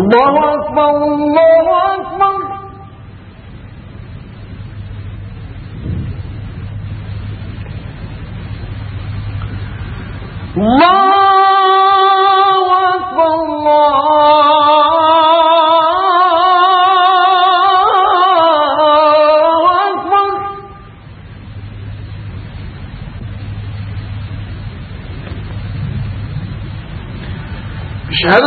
الله أكبر الله أكبر. الله أكبر الله أكبر. أشهد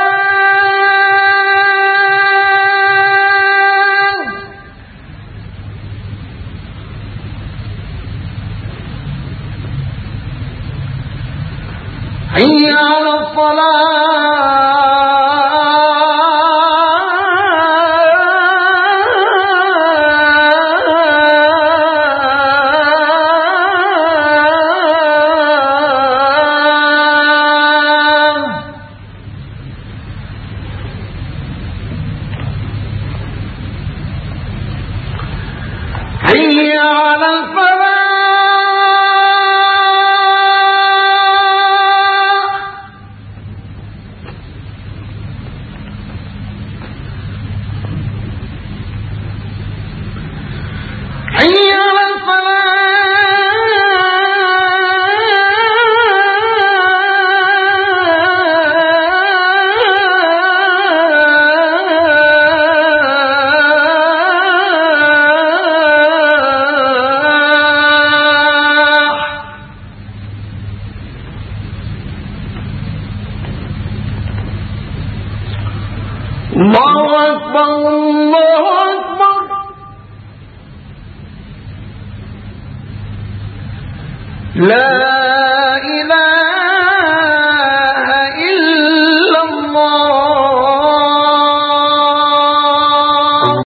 حي على الله أكبر الله أكبر. لا